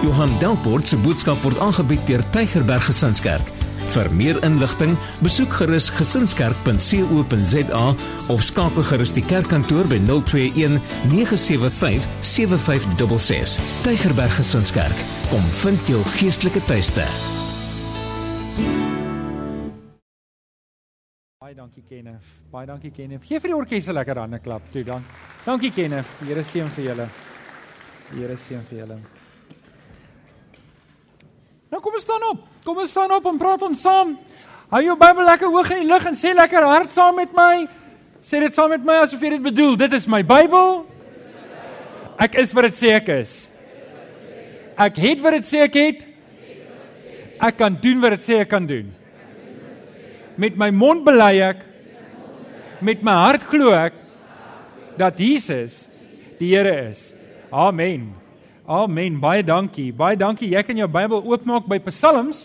Johan Delport se boodskap word aangebied deur Tygerberg Gesinskerk. Vir meer inligting, besoek gerus gesinskerk.co.za of skakel gerus die kerkkantoor by 021 975 7566. Tygerberg Gesinskerk, kom vind jou geestelike tuiste. Baie dankie Kenneth. Baie dankie Kenneth. Geef vir die orkes 'n lekker hande klap toe dan. Dankie Kenneth. Die Here seën vir julle. Die Here seën vir julle. Nou kom ons staan op. Kom ons staan op en praat ons saam. Hou jou Bybel lekker hoog in die lug en sê lekker hard saam met my. Sê dit saam met my asof jy dit bedoel. Dit is my Bybel. Ek is wat dit sê ek is. Ek het wat dit sê ek het. Ek kan doen wat dit sê ek kan doen. Met my mond bely ek met my hart glo ek dat Jesus die Here is. Amen. Amen. Baie dankie. Baie dankie. Jy kan jou Bybel oopmaak by Psalms.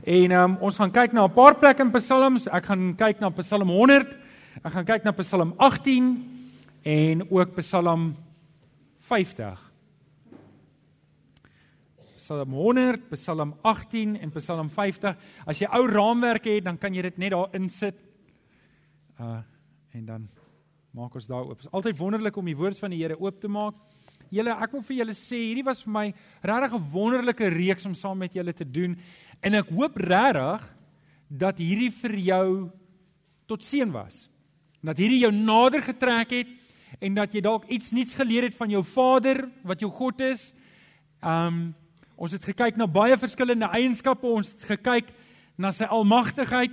En um, ons gaan kyk na 'n paar plekke in Psalms. Ek gaan kyk na Psalm 100. Ek gaan kyk na Psalm 18 en ook Psalm 50. Psalm 100, Psalm 18 en Psalm 50. As jy ou raamwerke het, dan kan jy dit net daar insit. Uh en dan maak ons daar oop. Dit is altyd wonderlik om die woord van die Here oop te maak. Julle, ek wil vir julle sê, hierdie was vir my regtig 'n wonderlike reeks om saam met julle te doen en ek hoop regtig dat hierdie vir jou tot seën was. Dat hierdie jou nader getrek het en dat jy dalk iets nuuts geleer het van jou Vader wat jou God is. Um ons het gekyk na baie verskillende eienskappe, ons het gekyk na sy almagtigheid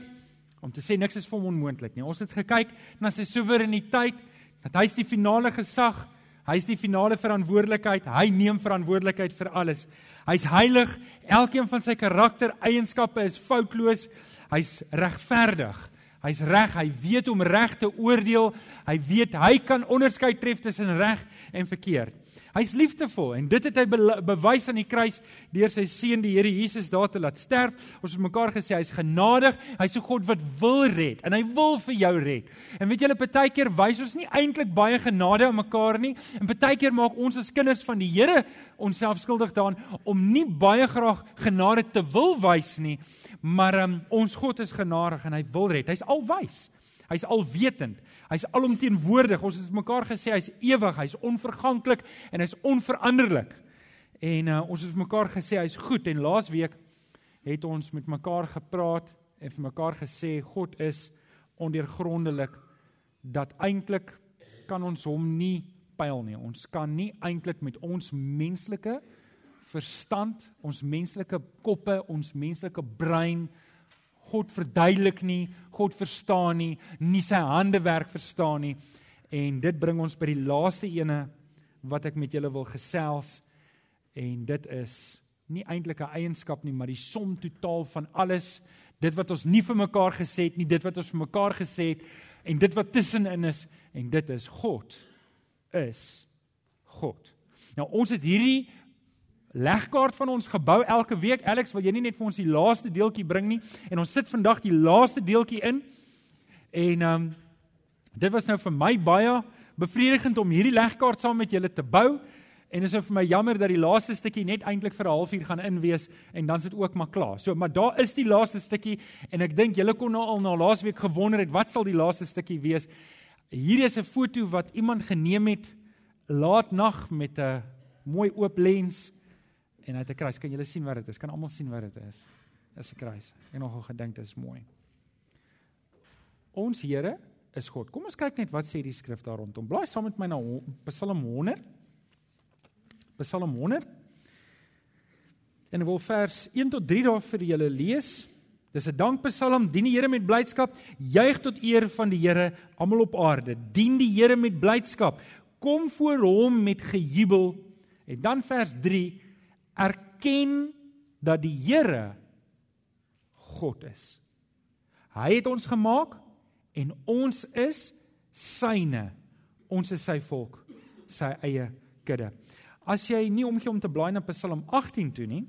om te sê niks is vir hom onmoontlik nie. Ons het gekyk na sy soewereiniteit, dat hy is die finale gesag Hy's die finale verantwoordelikheid. Hy neem verantwoordelikheid vir alles. Hy's heilig. Elkeen van sy karaktereienskappe is foutloos. Hy's regverdig. Hy's reg. Hy weet om reg te oordeel. Hy weet hy kan onderskeid tref tussen reg en verkeerd. Hy's liefdevol en dit het hy be bewys aan die kruis deur sy seun die Here Jesus daar te laat sterf. Ons het mekaar gesê hy's genadig, hy's 'n God wat wil red en hy wil vir jou red. En weet julle partykeer wys ons nie eintlik baie genade aan mekaar nie en partykeer maak ons as kinders van die Here onsself skuldig daaraan om nie baie graag genade te wil wys nie. Maar um, ons God is genadig en hy wil red. Hy's alwys. Hy's alwetend. Hy's alomteenwoordig. Ons het mekaar gesê hy's ewig, hy's onverganklik en hy's onveranderlik. En uh, ons het mekaar gesê hy's goed en laasweek het ons met mekaar gepraat en vir mekaar gesê God is ondeurgrondelik dat eintlik kan ons hom nie pyl nie. Ons kan nie eintlik met ons menslike verstand, ons menslike koppe, ons menslike brein God verduidelik nie, God verstaan nie, nie sy handewerk verstaan nie. En dit bring ons by die laaste ene wat ek met julle wil gesels en dit is nie eintlik 'n eienskap nie, maar die som totaal van alles, dit wat ons nie vir mekaar gesê het nie, dit wat ons vir mekaar gesê het en dit wat tussenin is en dit is God is God. Nou ons het hierdie legkaart van ons gebou elke week. Alex, wil jy nie net vir ons die laaste deeltjie bring nie? En ons sit vandag die laaste deeltjie in. En ehm um, dit was nou vir my baie bevredigend om hierdie legkaart saam met julle te bou. En dit is nou vir my jammer dat die laaste stukkie net eintlik vir 'n halfuur gaan inwees en dan sit ook maar klaar. So, maar daar is die laaste stukkie en ek dink julle kon nou al na laasweek gewonder het wat sal die laaste stukkie wees. Hier is 'n foto wat iemand geneem het laat nag met 'n mooi oop lens en hy het 'n kruis. Kan julle sien wat dit is? Kan almal sien wat dit is? Dis 'n kruis. Ek nogal gedink dit is mooi. Ons Here is God. Kom ons kyk net wat sê die skrif daar rondom. Blaai saam met my na Psalm 100. Psalm 100. En ek wil vers 1 tot 3 daar vir julle lees. Dis 'n dankpsalm. Dien die Here met blydskap. Juig tot eer van die Here almal op aarde. Dien die Here met blydskap. Kom voor hom met gejubel. En dan vers erken dat die Here God is. Hy het ons gemaak en ons is syne. Ons is sy volk, sy eie kudde. As jy nie omgee om te blaai na Psalm 18 toe nie,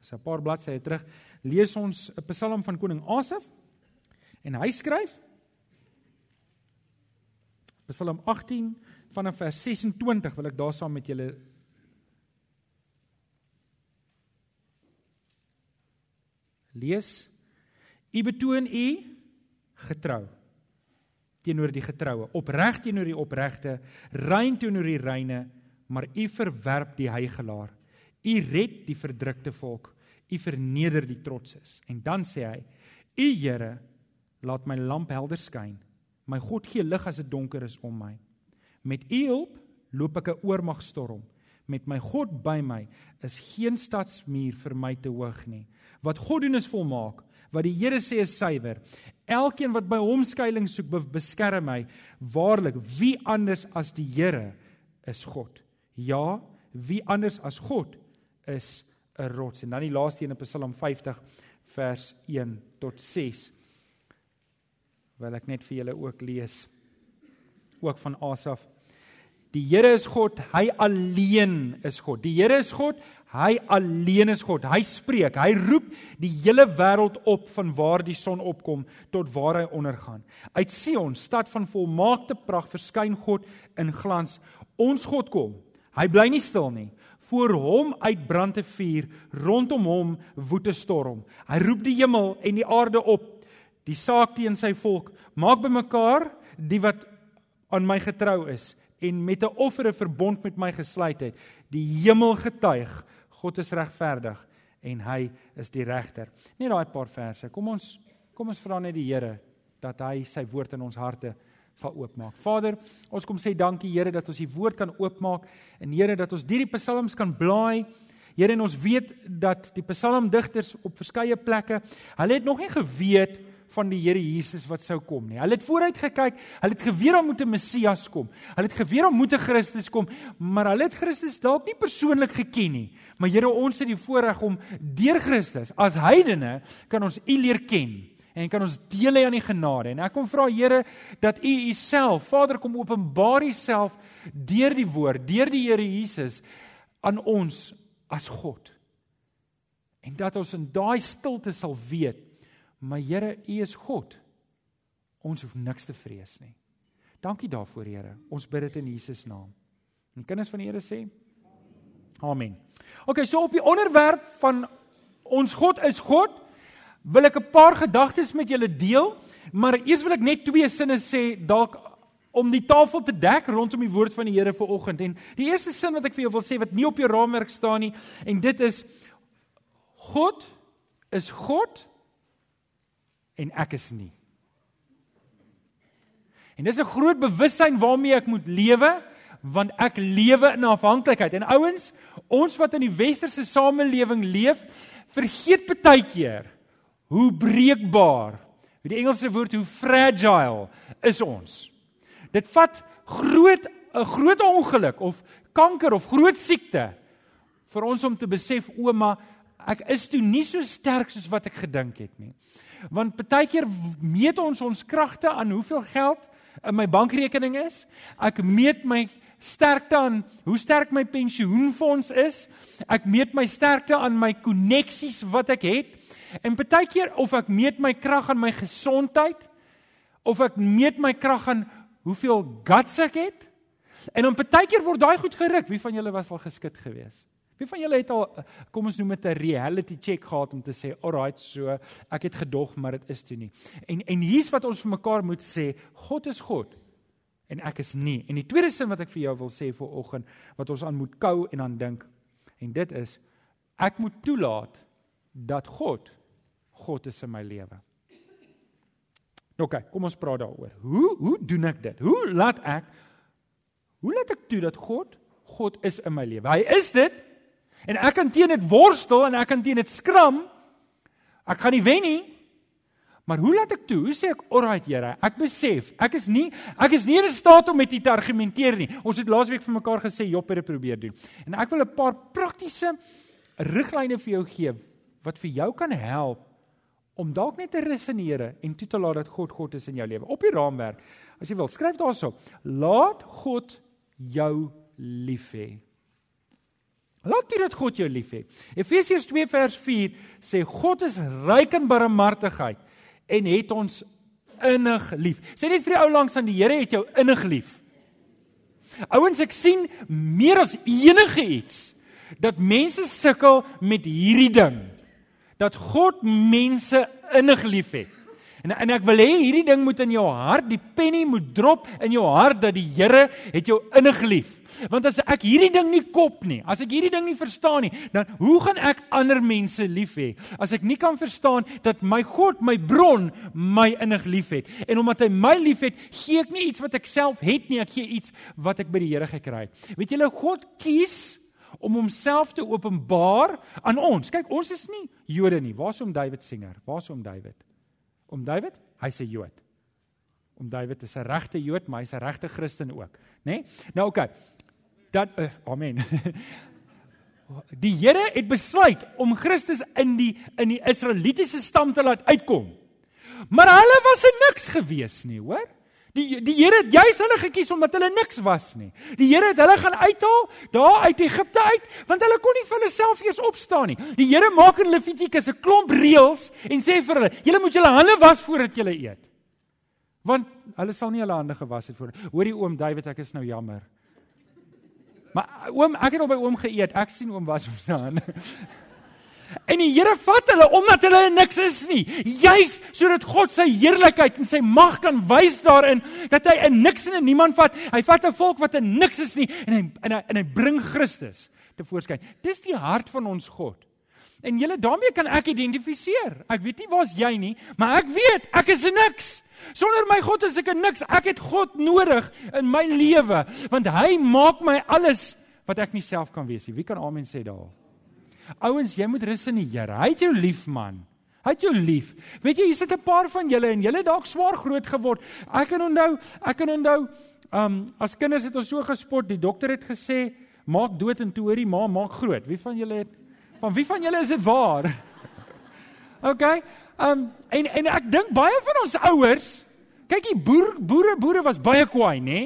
is 'n paar bladsye terug, lees ons 'n Psalm van koning Asaf en hy skryf Psalm 18 vanaf vers 26 wil ek daar saam met julle Lees: U betoon u getrou teenoor die getroue, opreg teenoor die opregte, rein teenoor die reine, maar u verwerp die heigelaar. U red die verdrukte volk, u verneder die trotses. En dan sê hy: U Here, laat my lamp helder skyn. My God gee lig as dit donker is om my. Met u hulp loop ek 'n oormagstorm. Met my God by my is geen stadsmuur vir my te hoog nie. Wat God doen is volmaak. Wat die Here sê is suiwer. Elkeen wat by hom skuilings soek, beskerm my. Waarlik, wie anders as die Here is God? Ja, wie anders as God is 'n rots. En dan die laaste een in Psalm 50 vers 1 tot 6. Wil ek net vir julle ook lees ook van Asaf. Die Here is God, hy alleen is God. Die Here is God, hy alleen is God. Hy spreek, hy roep die hele wêreld op van waar die son opkom tot waar hy ondergaan. Uit Sion, stad van volmaakte pragt, verskyn God in glans. Ons God kom. Hy bly nie stil nie. Voor hom uitbrand 'n vuur, rondom hom woed 'n storm. Hy roep die hemel en die aarde op. Die saak teen sy volk, maak bymekaar die wat aan my getrou is en met 'n offer 'n verbond met my gesluit het. Die hemel getuig, God is regverdig en hy is die regter. Net daai paar verse. Kom ons kom ons vra net die Here dat hy sy woord in ons harte sal oopmaak. Vader, ons kom sê dankie Here dat ons die woord kan oopmaak en Here dat ons hierdie psalms kan blaai. Here en ons weet dat die psalmdigters op verskeie plekke, hulle het nog nie geweet van die Here Jesus wat sou kom nie. Hulle het vooruit gekyk, hulle het geweet daar moet 'n Messias kom. Hulle het geweet daar moet 'n Christus kom, maar hulle het Christus dalk nie persoonlik geken nie. Maar Here, ons het die voorreg om deur Christus as heidene kan ons U leer ken en kan ons deel hê aan die genade. En ek kom vra Here dat U Uself, Vader, kom openbaar Uself deur die woord, deur die Here Jesus aan ons as God. En dat ons in daai stilte sal weet, my Here, U is God. Ons hoef niks te vrees nie. Dankie daarvoor, Here. Ons bid dit in Jesus naam. En kinders van die Here sê Amen. OK, so op die onderwerp van ons God is God wil ek 'n paar gedagtes met julle deel, maar eers wil ek net twee sinne sê dalk om die tafel te dek rondom die woord van die Here vir oggend. En die eerste sin wat ek vir jou wil sê wat nie op jou raamwerk staan nie, en dit is God is God en ek is nie. En dis 'n groot bewussyn waarmee ek moet lewe want ek lewe in afhanklikheid. En ouens, ons wat in die westerse samelewing leef, vergeet baie keer hoe breekbaar, met die Engelse woord hoe fragile is ons. Dit vat groot 'n groot ongeluk of kanker of groot siekte vir ons om te besef ouma ek is toe nie so sterk soos wat ek gedink het nie. Want baie keer meet ons ons kragte aan hoeveel geld in my bankrekening is. Ek meet my sterkte aan hoe sterk my pensioenfonds is. Ek meet my sterkte aan my koneksies wat ek het. En baie keer of ek meet my krag aan my gesondheid of ek meet my krag aan hoeveel guts ek het. En dan baie keer word daai goed geruk. Wie van julle was al geskit geweest? Wie van julle het al kom ons noem dit 'n reality check gehad om te sê, "Alright, so ek het gedog, maar dit is toe nie." En en hier's wat ons vir mekaar moet sê, God is God en ek is nie. En die tweede sin wat ek vir jou wil sê vir oggend wat ons aan moet kou en aan dink en dit is ek moet toelaat dat God God is in my lewe. Nou kyk, kom ons praat daaroor. Hoe hoe doen ek dit? Hoe laat ek hoe laat ek toe dat God God is in my lewe? Hy is dit. En ek kan teen dit worstel en ek kan teen dit skram. Ek gaan nie wen nie. Maar hoe laat ek toe? Hoe sê ek, "Alright, Here, ek besef, ek is nie ek is nie in staat om met U te argumenteer nie." Ons het laasweek vir mekaar gesê Job het dit probeer doen. En ek wil 'n paar praktiese riglyne vir jou gee wat vir jou kan help om dalk net te rus in die Here en toe te laat dat God God is in jou lewe. Op die raamwerk, as jy wil, skryf daarso: Laat God jou lief hê. Laat dit dat God jou lief het. Efesiërs 2 vers 4 sê God is ryk in barmhartigheid en het ons innig lief. Sê net vir die ou langs aan die Here het jou innig lief. Ouens, ek sien meer as enige iets dat mense sukkel met hierdie ding dat God mense innig liefhet. En en ek wil hê hierdie ding moet in jou hart, die penny moet drop in jou hart dat die Here het jou innig lief. Want as ek hierdie ding nie kop nie, as ek hierdie ding nie verstaan nie, dan hoe gaan ek ander mense lief hê? As ek nie kan verstaan dat my God, my bron, my innig liefhet. En omdat hy my liefhet, gee ek nie iets wat ek self het nie, ek gee iets wat ek by die Here gekry het. Weet julle, God kies om homself te openbaar aan ons. Kyk, ons is nie Jode nie. Waar's om David Singer? Waar's om David? Om David? Hy's 'n Jood. Om David is 'n regte Jood, maar hy's 'n regte Christen ook, né? Nee? Nou oké. Okay dat uh, amen. Die Here het besluit om Christus in die in die Israelitiese stam te laat uitkom. Maar hulle was niks gewees nie, hoor? Die die Here het juis hulle gekies omdat hulle niks was nie. Die Here het hulle gaan uithaal daar uit Egipte uit want hulle kon nie vir hulle self eers opstaan nie. Die Here maak in Levitikus 'n klomp reëls en sê vir hulle: "Julle moet julle hande was voordat julle eet." Want hulle sal nie hulle hande gewas het voor. Hoorie oom David, ek is nou jammer. Maar oom, ek het al by oom geëet. Ek sien oom was ons aan. En die Here vat hulle omdat hulle niks is nie. Juis sodat God sy heerlikheid en sy mag kan wys daarin dat hy 'n niks en 'n niemand vat. Hy vat 'n volk wat 'n niks is nie en hy en hy, en hy bring Christus te voorskyn. Dis die hart van ons God. En julle daarmee kan ek identifiseer. Ek weet nie waar's jy nie, maar ek weet ek is niks. Sonder my God is ek niks. Ek het God nodig in my lewe want hy maak my alles wat ek nie self kan wees nie. Wie kan amen sê daar? Ouens, jy moet rus in die Here. Hy het jou lief, man. Hy het jou lief. Weet jy, hier sit 'n paar van julle en julle dalk swaar groot geword. Ek kan onthou, ek kan onthou, um as kinders het ons so gespot. Die dokter het gesê, maak dood en toe hoor die ma maak groot. Wie van julle het van wie van julle is dit waar? OK. Um en en ek dink baie van ons ouers, kyk die boer boere boere was baie kwaai, nê?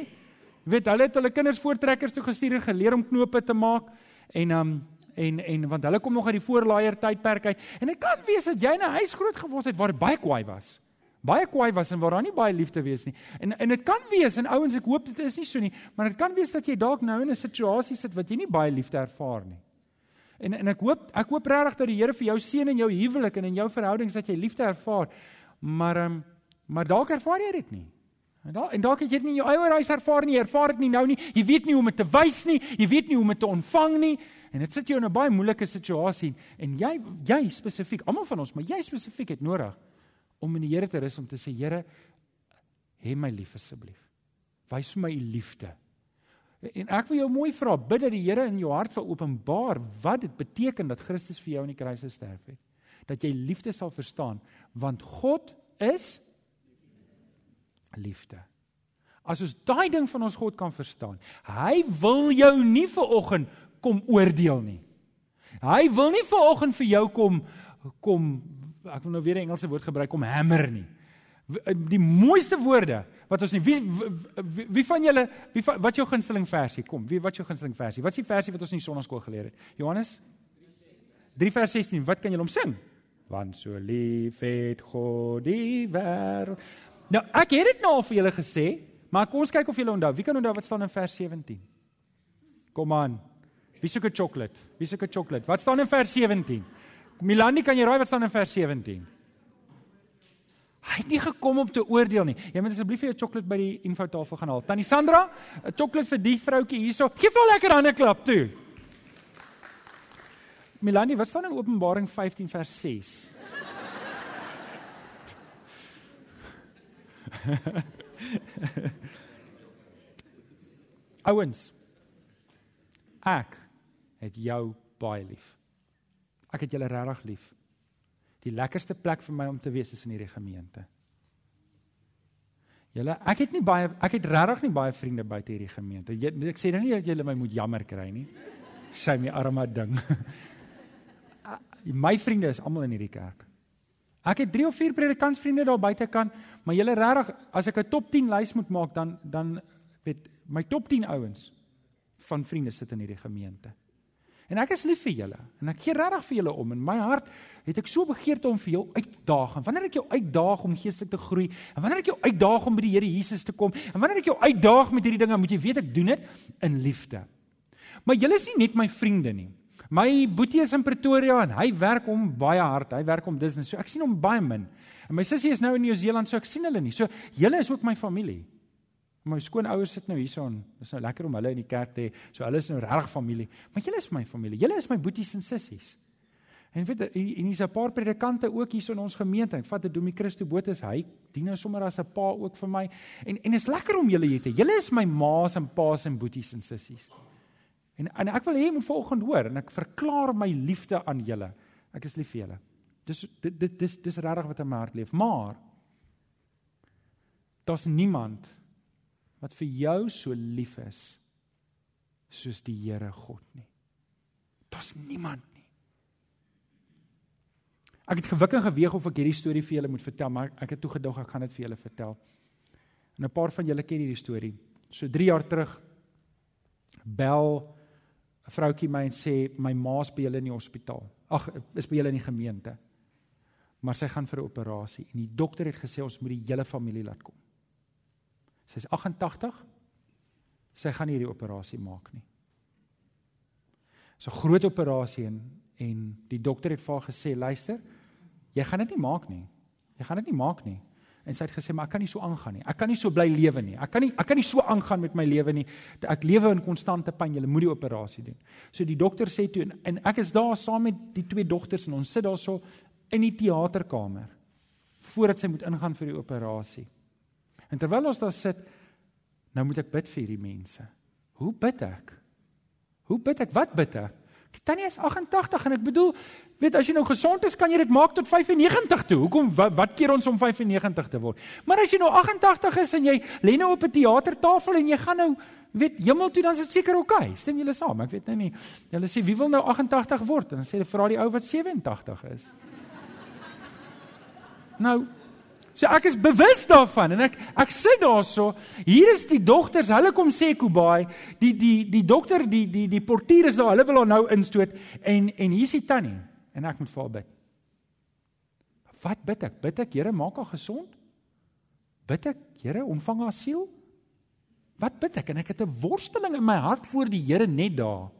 Jy weet, hulle het hulle kinders voortrekkers toe gestuur en geleer om knope te maak en um en en want hulle kom nog uit die voorlaaier tydperk uit. En dit kan wees dat jy in 'n huis groot geword het waar baie kwaai was. Baie kwaai was en waar daar nie baie liefde wees nie. En en dit kan wees en ouens, ek hoop dit is nie so nie, maar dit kan wees dat jy dalk nou in 'n situasie sit wat jy nie baie liefde ervaar nie. En en ek hoop ek hoop regtig dat die Here vir jou seën in jou huwelik en in jou verhoudings dat jy liefde ervaar. Maar um, maar dalk ervaar jy dit nie. En dalk en dalk het jy dit nie in jou eie huis ervaar nie, ervaar dit nie nou nie. Jy weet nie hoe om dit te wys nie, jy weet nie hoe om dit te ontvang nie. En dit sit jou in 'n baie moeilike situasie en jy jy spesifiek, almal van ons, maar jy spesifiek het nodig om in die Here te rus om te sê Here, hê my lief asseblief. Wys my u liefde. En ek wil jou mooi vra, bid dat die Here in jou hart sal openbaar wat dit beteken dat Christus vir jou aan die kruis gesterf het. Dat jy liefde sal verstaan, want God is liefde. As ons daai ding van ons God kan verstaan, hy wil jou nie vir oggend kom oordeel nie. Hy wil nie vir oggend vir jou kom kom ek wil nou weer 'n Engelse woord gebruik kom hamer nie. Eh, die mooiste woorde wat ons nie wie wie, wie van julle wie wat jou gunsteling versie? Kom wie wat jou gunsteling versie? Wat is die versie wat ons in die sonnaskool geleer het? Johannes? 3 vers 16 wat kan julle om sing want so lief het God die wêreld nou ek het dit nou al vir julle gesê maar kom ons kyk of julle onthou. Wie kan onthou wat staan in vers 17 kom aan. Wie soek 'n chocolate? Wie soek 'n chocolate? Wat staan in vers 17 Milani kan jy raai wat staan in vers 17 Hy het nie gekom om te oordeel nie. Jy moet asseblief vir jou sjokolade by die infotafel gaan haal. Tannie Sandra, 'n sjokolade vir die vroutjie hierso. Geef haar lekker hande klap toe. Milani, wat staan in Openbaring 15 vers 6? Ouens. Ek het jou baie lief. Ek het julle regtig lief. Die lekkerste plek vir my om te wees is in hierdie gemeente. Julle, ek het nie baie ek het regtig nie baie vriende buite hierdie gemeente. Jy, ek sê nou nie dat julle my moet jammer kry nie. Sy my arme ding. my vriende is almal in hierdie kerk. Ek het 3 of 4 predikantsvriende daar buite kan, maar julle regtig as ek 'n top 10 lys moet maak dan dan weet my top 10 ouens van vriende sit in hierdie gemeente. En ek is lief vir julle en ek gee regtig vir julle om in my hart het ek so begeerte om vir jou uitdaag. En wanneer ek jou uitdaag om geestelik te groei en wanneer ek jou uitdaag om by die Here Jesus te kom en wanneer ek jou uitdaag met hierdie dinge, moet jy weet ek doen dit in liefde. Maar julle is nie net my vriende nie. My boetie is in Pretoria en hy werk hom baie hard. Hy werk hom Disney. So ek sien hom baie min. En my sussie is nou in Nieu-Seeland, so ek sien hulle nie. So julle is ook my familie. My skoonouers sit nou hierson. Dit is nou lekker om hulle in die kerk te hê. So hulle is nou regtig familie. Maar julle is my familie. Julle is my boeties en sissies. En weet en hier's 'n paar predikante ook hier in ons gemeente. Ek vat dit Domie Christo Botus, hy dien nou sommer as 'n pa ook vir my. En en is lekker om julle hier te hê. Julle is my ma's en pa's en boeties en sissies. En en ek wil hê jy moet volgende hoor en ek verklaar my liefde aan julle. Ek is lief vir julle. Dis dit dis dis regtig wat my hart leef. Maar daar's niemand wat vir jou so lief is soos die Here God nie. Daar's niemand nie. Ek het gewik en geweeg of ek hierdie storie vir julle moet vertel, maar ek het toe gedog ek gaan dit vir julle vertel. En 'n paar van julle ken hierdie storie. So 3 jaar terug bel 'n vroutjie my en sê my ma's by julle in die hospitaal. Ag, is by julle in die gemeente. Maar sy gaan vir 'n operasie en die dokter het gesê ons moet die hele familie laat kom. Sy's 88. Sy gaan nie hierdie operasie maak nie. Dis 'n groot operasie en en die dokter het vir haar gesê, "Luister, jy gaan dit nie maak nie. Jy gaan dit nie maak nie." En sy het gesê, "Maar ek kan nie so aangaan nie. Ek kan nie so bly lewe nie. Ek kan nie ek kan nie so aangaan met my lewe nie. Ek lewe in konstante pyn. Jy moet die operasie doen." So die dokter sê toe en, en ek is daar saam met die twee dogters en ons sit daar so in die teaterkamer voordat sy moet ingaan vir die operasie. En terwyl ons daar sit, nou moet ek bid vir hierdie mense. Hoe bid ek? Hoe bid ek? Wat bid ek? Die tannie is 88 en ek bedoel, weet as jy nou gesond is, kan jy dit maak tot 95 toe. Hoekom wat, wat keer ons om 95 te word? Maar as jy nou 88 is en jy lê nou op 'n teatertafel en jy gaan nou weet hemel toe dan is dit seker oukei. Okay. Stem julle saam? Ek weet nou nie. Hulle sê wie wil nou 88 word? En dan sê hulle vra die ou wat 87 is. nou So ek is bewus daarvan en ek ek sit daarso. Hier is die dogters, hulle kom sê Kubai, die die die dokter, die die die portier is daar, hulle wil haar nou instoot en en hier's die tannie en ek moet vir haar bid. Wat bid ek? Bid ek Here maak haar gesond? Bid ek Here ontvang haar siel? Wat bid ek? En ek het 'n worsteling in my hart voor die Here net daar.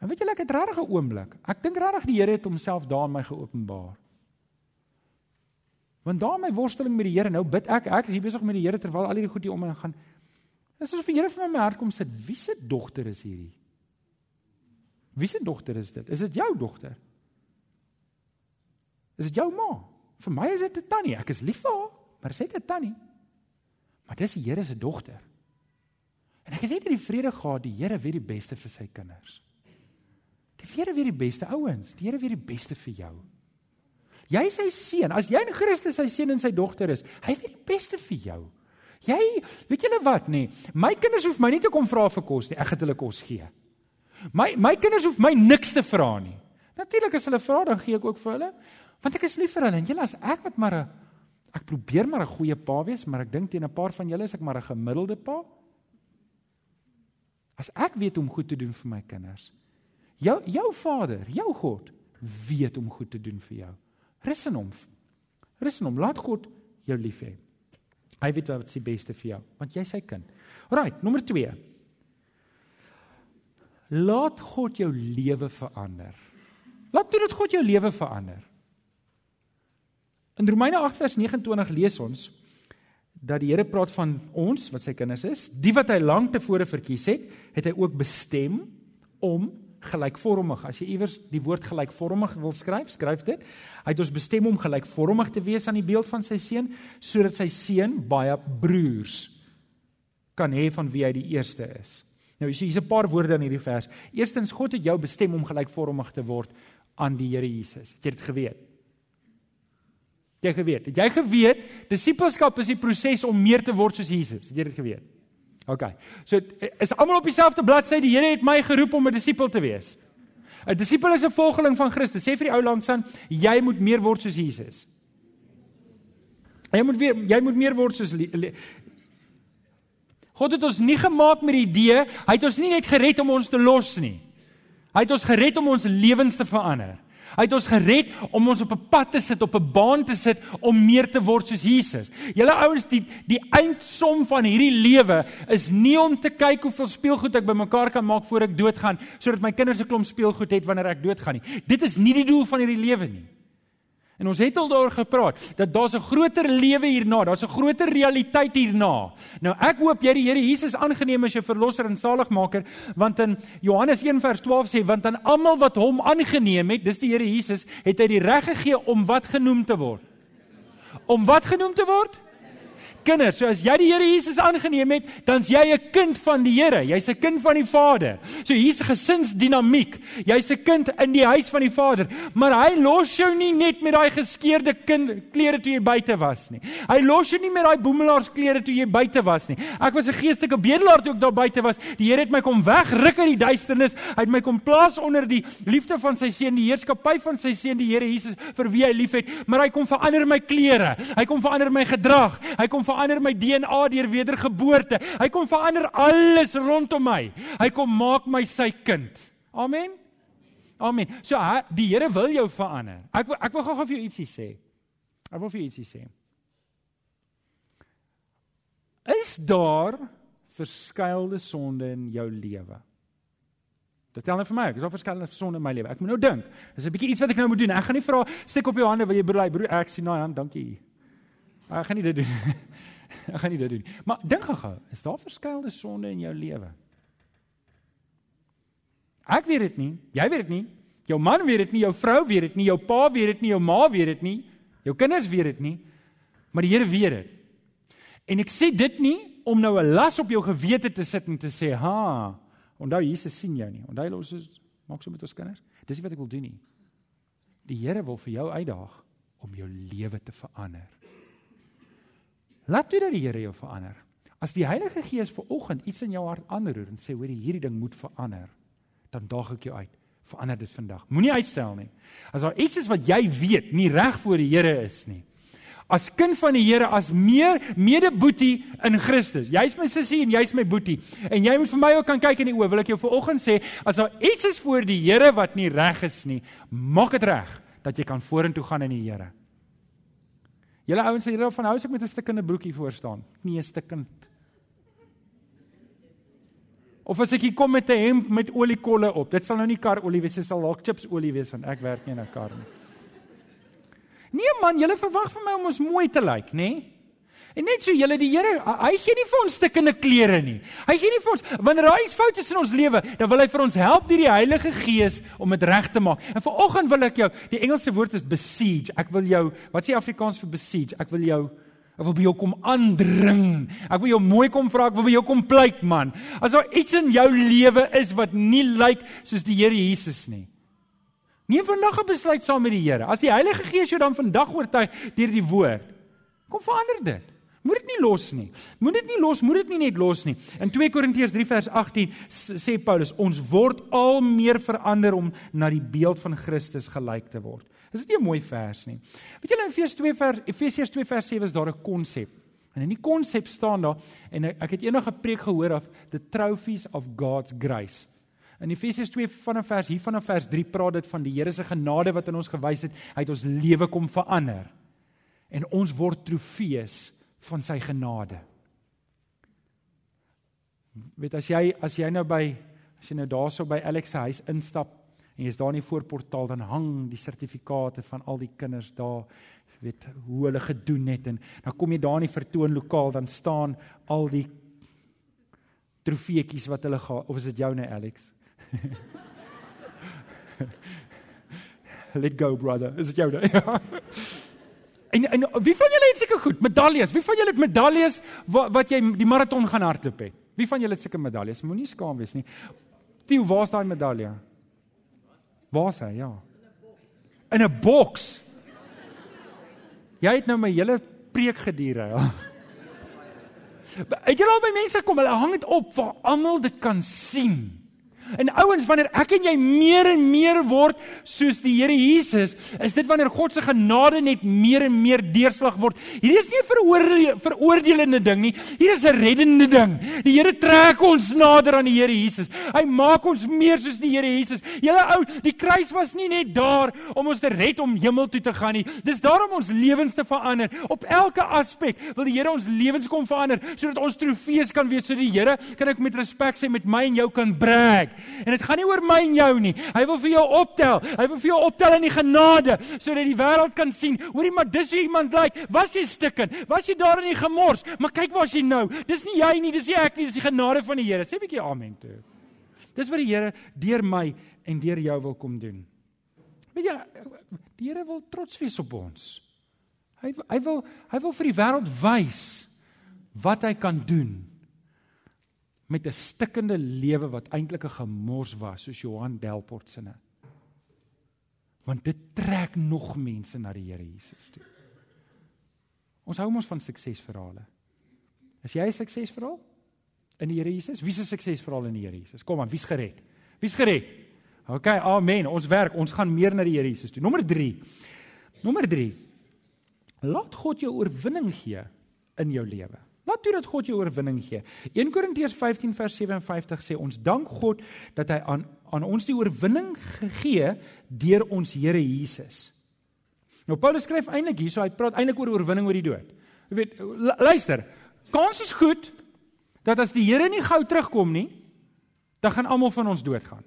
En weet julle ek het regtig 'n oomblik. Ek dink regtig die Here het homself daar in my geopenbaar. Want daar my worsteling met die Here, nou bid ek, ek is hier besig met die Here terwyl al hierdie goed hier om my gaan. Dis asof die Here vir my my hart kom sit. Wie se dogter is hierdie? Wie se dogter is dit? Is dit jou dogter? Is dit jou ma? Vir my is dit 'n tannie. Ek is lief vir haar, maar sy is 'n tannie. Maar dis die Here se dogter. En ek het net die vrede gehad die Here weet die beste vir sy kinders. Die Here weet die beste ouens, die Here weet die beste vir jou. Jy is sy seun. As jy in Christus sy seun en sy dogter is, hy weet die beste vir jou. Jy, weet julle wat nê? My kinders hoef my nie te kom vra vir kos nie. Ek gaan hulle kos gee. My my kinders hoef my niks te vra nie. Natuurlik as hulle vra, dan gee ek ook vir hulle, want ek is lief vir hulle. En julle as ek wat maar 'n ek probeer maar 'n goeie pa wees, maar ek dink teen 'n paar van julle is ek maar 'n gemiddelde pa. As ek weet om goed te doen vir my kinders. Jou jou Vader, jou God weet om goed te doen vir jou. Rus in hom. Rus in hom. Laat God jou lief hê. Hy weet wat die beste vir jou, want jy is sy kind. Alraai, nommer 2. Laat God jou lewe verander. Laat toe dat God jou lewe verander. In Romeine 8 vers 29 lees ons dat die Here praat van ons wat sy kinders is, die wat hy lank tevore verkies het, het hy ook bestem om gelykvormig. As jy iewers die woord gelykvormig wil skryf, skryf dit. Hy het ons bestem om gelykvormig te wees aan die beeld van sy seun, sodat sy seun baie broers kan hê van wie hy die eerste is. Nou hier's 'n paar woorde in hierdie vers. Eerstens God het jou bestem om gelykvormig te word aan die Here Jesus. Het jy dit geweet? Jy geweet. Het jy geweet disippelskap is die proses om meer te word soos Jesus? Het jy dit geweet? OK. So is almal op dieselfde bladsy. Die Here het my geroep om 'n disipel te wees. 'n Disipel is 'n volgeling van Christus. Sê vir die ou langs aan, jy moet meer word soos Jesus. Jy moet weer jy moet meer word soos God het ons nie gemaak met die idee, hy het ons nie net gered om ons te los nie. Hy het ons gered om ons lewens te verander. Hy het ons gered om ons op 'n pad te sit, op 'n baan te sit om meer te word soos Jesus. Julle ouens, die die eindsom van hierdie lewe is nie om te kyk hoeveel speelgoed ek bymekaar kan maak voor ek doodgaan sodat my kinders 'n klomp speelgoed het wanneer ek doodgaan nie. Dit is nie die doel van hierdie lewe nie. En ons het al daaroor gepraat dat daar's 'n groter lewe hierna, daar's 'n groter realiteit hierna. Nou ek hoop jy die Here Jesus aangeneem as jou verlosser en saligmaker, want in Johannes 1:12 sê want aan almal wat hom aangeneem het, dis die Here Jesus, het hy die reg gegee om wat genoem te word. Om wat genoem te word? Kinders. So as jy die Here Jesus aangeneem het, dan's jy 'n kind van die Here. Jy's 'n kind van die Vader. So hier's 'n gesinsdinamiek. Jy's 'n kind in die huis van die Vader. Maar hy los jou nie net met daai geskeurde kind klere toe jy buite was nie. Hy los jou nie met daai boemelaars toe jy buite was nie. Ek was 'n geestelike bedelaar toe ek daar buite was. Die Here het my kom wegruk uit die duisternis. Hy het my kom plaas onder die liefde van sy seun, die heerskappy van sy seun, die Here Jesus vir wie hy liefhet. Maar hy kom verander my klere. Hy kom verander my gedrag. Hy kom verander my DNA deur wedergeboorte. Hy kom verander alles rondom my. Hy kom maak my sy kind. Amen. Amen. So die Here wil jou verander. Ek ek wil gou-gou vir jou ietsie sê. Ek wil vir jou ietsie sê. Is daar verskeilde sonde in jou lewe? Vertel net vir my, is daar verskeilde sonde in my lewe? Ek moet nou dink. Dis 'n bietjie iets wat ek nou moet doen. Ek gaan nie vra steek op jou hande wil jy broer, broer ek sien daai hand, dankie. Ek gaan nie dit doen. ek gaan nie dit doen. Maar dink gou, is daar verskeilde sonde in jou lewe? Ek weet dit nie. Jy weet dit nie. Jou man weet dit nie, jou vrou weet dit nie, jou pa weet dit nie, jou ma weet dit nie, jou kinders weet dit nie. Maar die Here weet dit. En ek sê dit nie om nou 'n las op jou gewete te sit en te sê, "Ha, onthou Jesus sien jou nie. Onthou ons is maak so met ons kinders." Dis nie wat ek wil doen nie. Die Here wil vir jou uitdaag om jou lewe te verander. Laat toe dat die Here jou verander. As die Heilige Gees ver oggend iets in jou hart aanroer en sê hoor hierdie ding moet verander, dan daag ek jou uit. Verander dit vandag. Moenie uitstel nie. As daar iets is wat jy weet nie reg voor die Here is nie. As kind van die Here, as meer medeboetie in Christus. Jy's my sussie en jy's my boetie. En jy moet vir my ook kan kyk in die oë. Wil ek jou vanoggend sê, as daar iets is voor die Here wat nie reg is nie, maak dit reg dat jy kan vorentoe gaan in die Here. Julle ouens sê julle van hou as ek met 'n stikkende broekie voor staan. Nie 'n stikkend. Of as ek hier kom met 'n hemp met oliekolle op. Dit sal nou nie karolie wees, dit sal dalk chips olie wees want ek werk nie in 'n kar nie. Nee man, julle verwag van my om ons mooi te lyk, nê? Nee? En net so julle die Here, hy gee nie vir ons stikkende klere nie. Hy gee nie vir ons wanneer daar iets fout is in ons lewe, dan wil hy vir ons help deur die Heilige Gees om dit reg te maak. En vanoggend wil ek jou, die Engelse woord is besiege. Ek wil jou, wat sê Afrikaans vir besiege? Ek wil jou Ek wil by jou kom aandring. Ek wil jou mooi kom vra, ek wil by jou kom pleit, man. As daar iets in jou lewe is wat nie lyk soos die Here Jesus nie. Neem vandag 'n besluit saam met die Here. As die Heilige Gees jou dan vandag oortuig deur die woord, kom verander dit. Moet dit nie los nie. Moet dit nie los, moet dit nie net los nie. In 2 Korintiërs 3 vers 18 sê Paulus, ons word al meer verander om na die beeld van Christus gelyk te word. Is dit nie 'n mooi vers nie? Weet julle in Efesiërs 2 vers Efesiërs 2 vers 7 is daar 'n konsep. En in die konsep staan daar en ek het eendag 'n preek gehoor af the trophies of God's grace. In Efesiërs 2 vanaf vers hier vanaf vers 3 praat dit van die Here se genade wat aan ons gewys het, hy het ons lewe kom verander. En ons word trofees van sy genade. Weet as jy as jy nou by as jy nou daarso by Alex se huis instap en jy's daar in die voorportaal dan hang die sertifikate van al die kinders daar weet hoe hulle gedoen het en dan kom jy daar in die vertoonlokaal dan staan al die trofeetjies wat hulle gehad of is dit joune Alex? Let go brother. Is dit joune? En en wie van julle het seker goed medaljes? Wie van julle het medaljes wat, wat jy die maraton gaan hardloop het? Wie van julle het seker medaljes? Moenie skaam wees nie. Tieu, waar's daai medalje? Waar's hy? Ja. In 'n boks. Jy het nou my hele preek gediere. Ja. Het jy al by mense kom, hulle hang dit op waar almal dit kan sien. En ouens, wanneer ek en jy meer en meer word soos die Here Jesus, is dit wanneer God se genade net meer en meer deurslag word. Hier is nie 'n veroordelende ding nie. Hier is 'n reddende ding. Die Here trek ons nader aan die Here Jesus. Hy maak ons meer soos die Here Jesus. Julle ou, die kruis was nie net daar om ons te red om hemel toe te gaan nie. Dis daar om ons lewens te verander. Op elke aspek wil die Here ons lewens kom verander sodat ons trofees kan wees so die Here kan ek met respek sê met my en jou kan brag. En dit gaan nie oor my en jou nie. Hy wil vir jou optel. Hy wil vir jou optel in die genade sodat die wêreld kan sien. Hoorie maar dis hoe iemand lyk. Like. Was jy stikken? Was jy daar in die gemors? Maar kyk waar jy nou. Dis nie jy nie, dis nie ek nie, dis die genade van die Here. Sê 'n bietjie amen toe. Dis wat die Here deur my en deur jou wil kom doen. Weet jy, die Here wil trots wees op ons. Hy hy wil hy wil vir die wêreld wys wat hy kan doen met 'n stikkende lewe wat eintlik 'n gemors was soos Johan Delport sinne. Want dit trek nog mense na die Here Jesus toe. Ons hou mos van suksesverhale. Is jy 'n suksesverhaal in die Here Jesus? Wie se suksesverhaal in die Here Jesus? Kom aan, wie's gered? Wie's gered? OK, amen. Ons werk, ons gaan meer na die Here Jesus toe. Nommer 3. Nommer 3. Laat God jou oorwinning gee in jou lewe. Laat toe dat God jou oorwinning gee. 1 Korintiërs 15 vers 57 sê ons dank God dat hy aan aan ons die oorwinning gegee deur ons Here Jesus. Nou Paulus skryf eintlik hierso, hy praat eintlik oor oorwinning oor die dood. Jy weet, luister, kans is goed dat as die Here nie gou terugkom nie, dan gaan almal van ons doodgaan.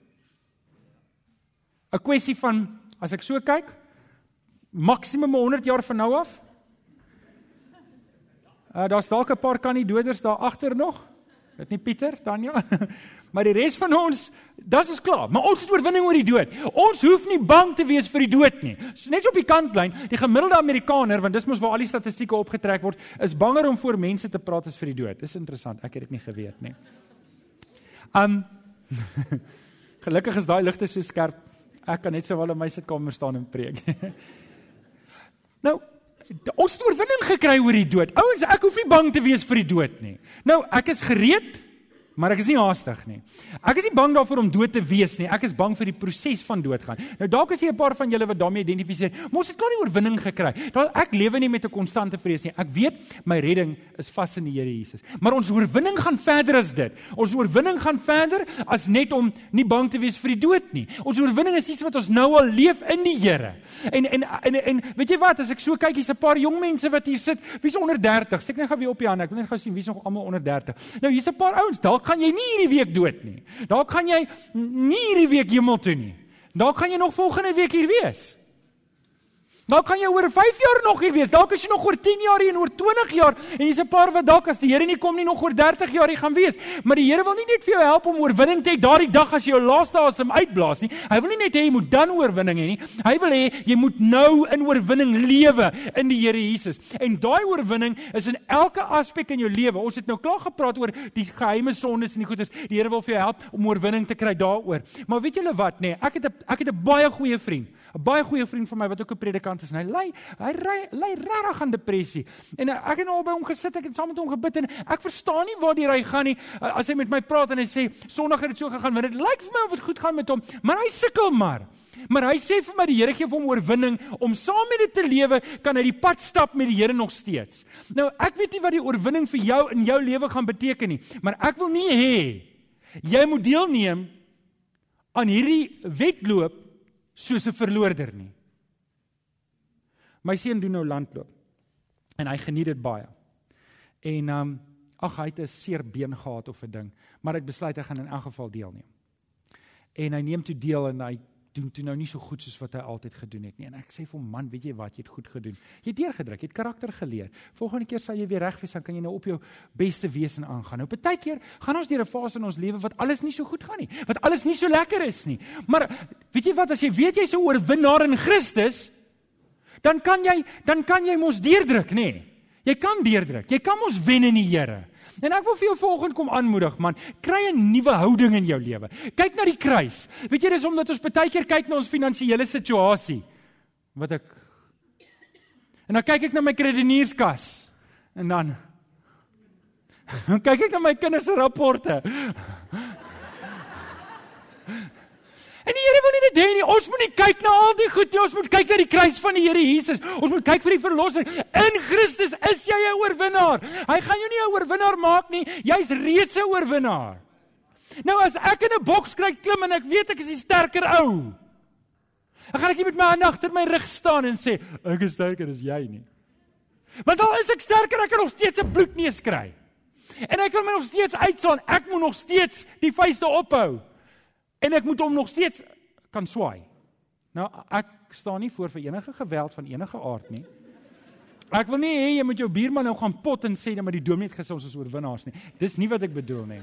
'n Kwessie van as ek so kyk, maksimum 100 jaar van nou af. Uh daar's dalk 'n paar kandidoders daar agter nog. Dit nie Pieter, Tanya. maar die res van ons, dit is klaar. Maar ons het oorwinning oor die dood. Ons hoef nie bang te wees vir die dood nie. So net op die kantlyn, die gemiddelde Amerikaner, want dis mos waar al die statistieke opgetrek word, is banger om voor mense te praat as vir die dood. Dis interessant. Ek het dit nie geweet nie. Um Gelukkig is daai ligte so skerp. Ek kan net sowel in my sitkamer staan en preek. nou, ons het oorwinning gekry oor die dood. Ouens, ek hoef nie bang te wees vir die dood nie. Nou, ek is gereed Maar ek is nie haastig nie. Ek is nie bang daarvoor om dood te wees nie. Ek is bang vir die proses van doodgaan. Nou dalk is jy 'n paar van julle wat daarmee identifiseer. Mos het klaar nie oorwinning gekry. Daar ek lewe nie met 'n konstante vrees nie. Ek weet my redding is vas in die Here Jesus. Maar ons oorwinning gaan verder as dit. Ons oorwinning gaan verder as net om nie bang te wees vir die dood nie. Ons oorwinning is iets wat ons nou al leef in die Here. En en en en weet jy wat, as ek so kyk, hier's 'n paar jong mense wat hier sit. Wie's onder 30? Steek net gou weer op die hand. Ek wil net gou sien wie's nog almal onder 30. Nou hier's 'n paar ouens. Dalk gaan jy nie hierdie week dood nie. Dalk gaan jy nie hierdie week hemel toe nie. Dalk gaan jy nog volgende week hier wees. Dalk kan jy oor 5 jaar nog hier wees. Dalk is jy nog oor 10 jaar hier en oor 20 jaar en jy's 'n paar wat dalk as die Here nie kom nie nog oor 30 jaar hier gaan wees. Maar die Here wil nie net vir jou help om oorwinning te hê daardie dag as jy jou laaste asem uitblaas nie. Hy wil nie net hê jy moet dan oorwinning hê nie. Hy wil hê jy moet nou in oorwinning lewe in die Here Jesus. En daai oorwinning is in elke aspek in jou lewe. Ons het nou klaar gepraat oor die geheime sondes en die goeders. Die Here wil vir jou help om oorwinning te kry daaroor. Maar weet julle wat nê? Nee, ek het 'n ek het 'n baie goeie vriend. 'n Baie goeie vriend van my wat ook 'n predikant is en hy ly hy ly regtig aan depressie. En ek het nou al by hom gesit, ek het saam met hom gebid en ek verstaan nie waar die hy gaan nie. As hy met my praat en hy sê Sondag het dit so gegaan, want dit lyk vir my of dit goed gaan met hom, maar hy sukkel maar. Maar hy sê vir my die Here gee vir hom oorwinning om saam met dit te lewe, kan hy die pad stap met die Here nog steeds. Nou, ek weet nie wat die oorwinning vir jou in jou lewe gaan beteken nie, maar ek wil nie hê jy moet deelneem aan hierdie wedloop soos 'n verloorder nie. My seun doen nou landloop. En hy geniet dit baie. En ehm um, ag hy het 'n seer been gehad of 'n ding, maar hy besluit hy gaan in elk geval deelneem. En hy neem toe deel en hy doen toe nou nie so goed soos wat hy altyd gedoen het nie. En ek sê vir hom, man, weet jy wat, jy het goed gedoen. Jy het deurgedruk, jy het karakter geleer. Volgende keer sal jy weer reg wees, dan kan jy nou op jou beste wese aangaan. Nou partykeer gaan ons deur 'n fase in ons lewe wat alles nie so goed gaan nie, wat alles nie so lekker is nie. Maar weet jy wat, as jy weet jy's 'n oorwinnaar in Christus, dan kan jy dan kan jy mos deurdruk, nê? Nee. Jy kan deurdruk. Jy kan mos wen in die Here. En ek wil vir jou volgende kom aanmoedig man, kry 'n nuwe houding in jou lewe. Kyk na die kruis. Weet jy dis omdat ons baie keer kyk na ons finansiële situasie. Wat ek En dan kyk ek na my kredienierskas. En dan dan kyk ek na my kinders se rapporte. Here wil nie dit hê nie. Ons moet nie kyk na al die goed nie. Ons moet kyk na die kruis van die Here Jesus. Ons moet kyk vir die verlossing. In Christus is jy 'n oorwinnaar. Hy gaan jou nie 'n oorwinnaar maak nie. Jy's reeds 'n oorwinnaar. Nou as ek in 'n boks kry klim en ek weet ek is die sterker ou. Dan gaan ek nie met my hand agter my rug staan en sê ek is sterker as jy nie. Want al is ek sterker, ek kan nog steeds 'n bloedneus kry. En ek kan my nog steeds uitslaan. Ek moet nog steeds die vuiste ophou. En ek moet hom nog steeds kan swaai. Nou ek staan nie voor vir enige geweld van enige aard nie. Ek wil nie hê jy moet jou buurman nou gaan pot en sê dat met die dominee het gesê ons is oorwinnaars nie. Dis nie wat ek bedoel nie.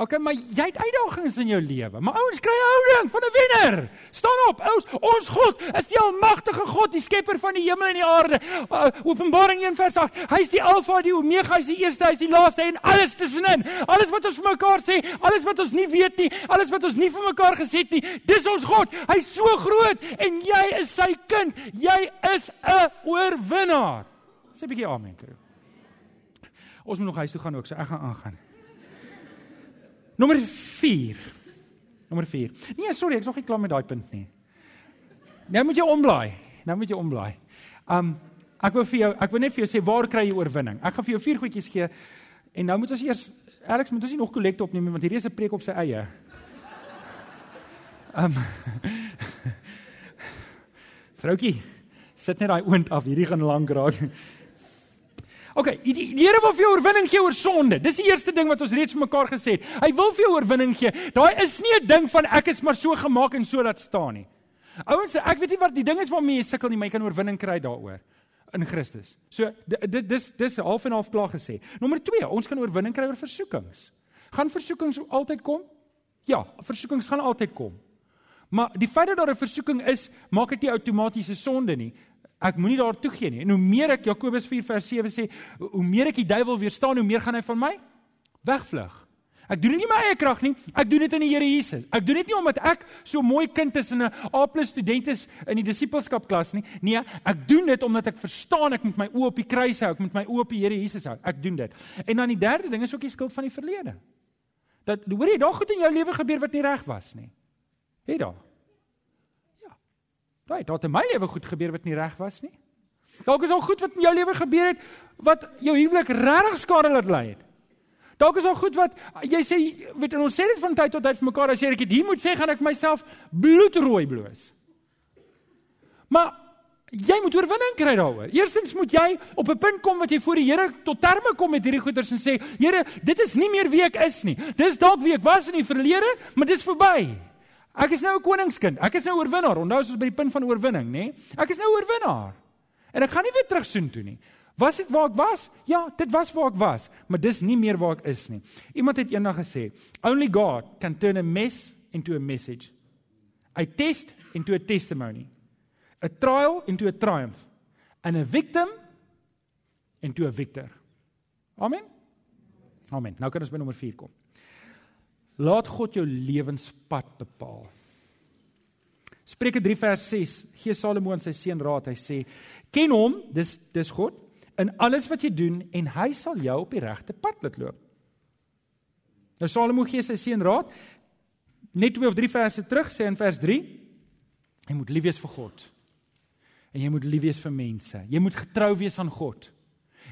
OK, maar jy het uitdagings in jou lewe. Maar ouens kry houding van 'n wenner. Staan op. Ons ons God is die almagtige God, die skepper van die hemel en die aarde. Uh, Openbaring 1:8. Hy is die Alfa, die Omega, hy is die eerste, hy is die laaste en alles tussenin. Alles wat ons vir mekaar sê, alles wat ons nie weet nie, alles wat ons nie vir mekaar gesê het nie, dis ons God. Hy's so groot en jy is sy kind. Jy is 'n oorwinnaar. Sê 'n bietjie amen. Ons moet nog huis toe gaan ook, so ek gaan aangaan. Nommer 4. Nommer 4. Nee, sorry, ek's nog nie klaar met daai punt nie. Nou moet jy omblaai. Nou moet jy omblaai. Um ek wil vir jou ek wil net vir jou sê waar kry jy oorwinning? Ek gaan vir jou vier goedjies gee. En nou moet ons eers Alex moet ons nie nog kollekte opneem want hierdie is 'n preek op sy eie. Um Vroukie, sit net daai oond af. Hierdie gaan lank raak. OK, die, Here wil vir jou oorwinning gee oor sonde. Dis die eerste ding wat ons reeds mekaar gesê het. Hy wil vir jou oorwinning gee. Daai is nie 'n ding van ek is maar so gemaak en so laat staan nie. Ouens, ek weet nie wat die ding is waarmee jy sukkel nie, maar jy kan oorwinning kry daaroor in Christus. So dit dis dis half en half klaar gesê. Nommer 2, ons kan oorwinning kry oor versoekings. Gaan versoekings altyd kom? Ja, versoekings gaan altyd kom. Maar die feit dat daar 'n versoeking is, maak dit nie outomaties 'n sonde nie. Ek moenie daar toe gee nie. En hoe meer ek Jakobus 4 vers 7 sê, hoe meer ek die duiwel weerstaan, hoe meer gaan hy van my wegvlug. Ek doen dit nie my eie krag nie. Ek doen dit in die Here Jesus. Ek doen dit nie omdat ek so mooi kind is en 'n A+ student is in die disippelskap klas nie. Nee, ek doen dit omdat ek verstaan ek moet my oë op die kruis hou, ek moet my oë op die Here Jesus hou. Ek doen dit. En dan die derde ding is ook die skuld van die verlede. Dat hoor jy, daar goed in jou lewe gebeur wat nie reg was nie. Het daar? Right, daar het in my lewe goed gebeur wat nie reg was nie. Dalk is al goed wat in jou lewe gebeur het wat jou huwelik regtig skade laat lei het. Dalk is al goed wat jy sê, weet ons sê dit van tyd tot tyd vir mekaar as jy ek hier moet sê gaan ek myself bloedrooi bloos. Maar jy moet oorwinning kry daaroor. Eerstens moet jy op 'n punt kom wat jy voor die Here tot terme kom met hierdie goeders en sê, Here, dit is nie meer wie ek is nie. Dis dalk wie ek was in die verlede, maar dis verby. Ek is nou 'n koningskind. Ek is nou oorwinnaar. Onthou ons by die punt van oorwinning, nê? Ek is nou oorwinnaar. En ek gaan nie weer terug soen toe nie. Was dit waar ek was? Ja, dit was waar ek was, maar dis nie meer waar ek is nie. Iemand het eendag gesê, "Only God can turn a mess into a message. A test into a testimony. A trial into a triumph. And a victim into a victor." Amen. Amen. Nou kan ons by nommer 4 kom. Laat God jou lewenspad bepaal. Spreuke 3 vers 6 gee Salomo aan sy seun raad. Hy sê: "Ken hom, dis dis God, in alles wat jy doen en hy sal jou op die regte pad laat loop." Nou Salomo gee sy seun raad net twee of drie verse terug sê in vers 3: Jy moet lief wees vir God. En jy moet lief wees vir mense. Jy moet getrou wees aan God.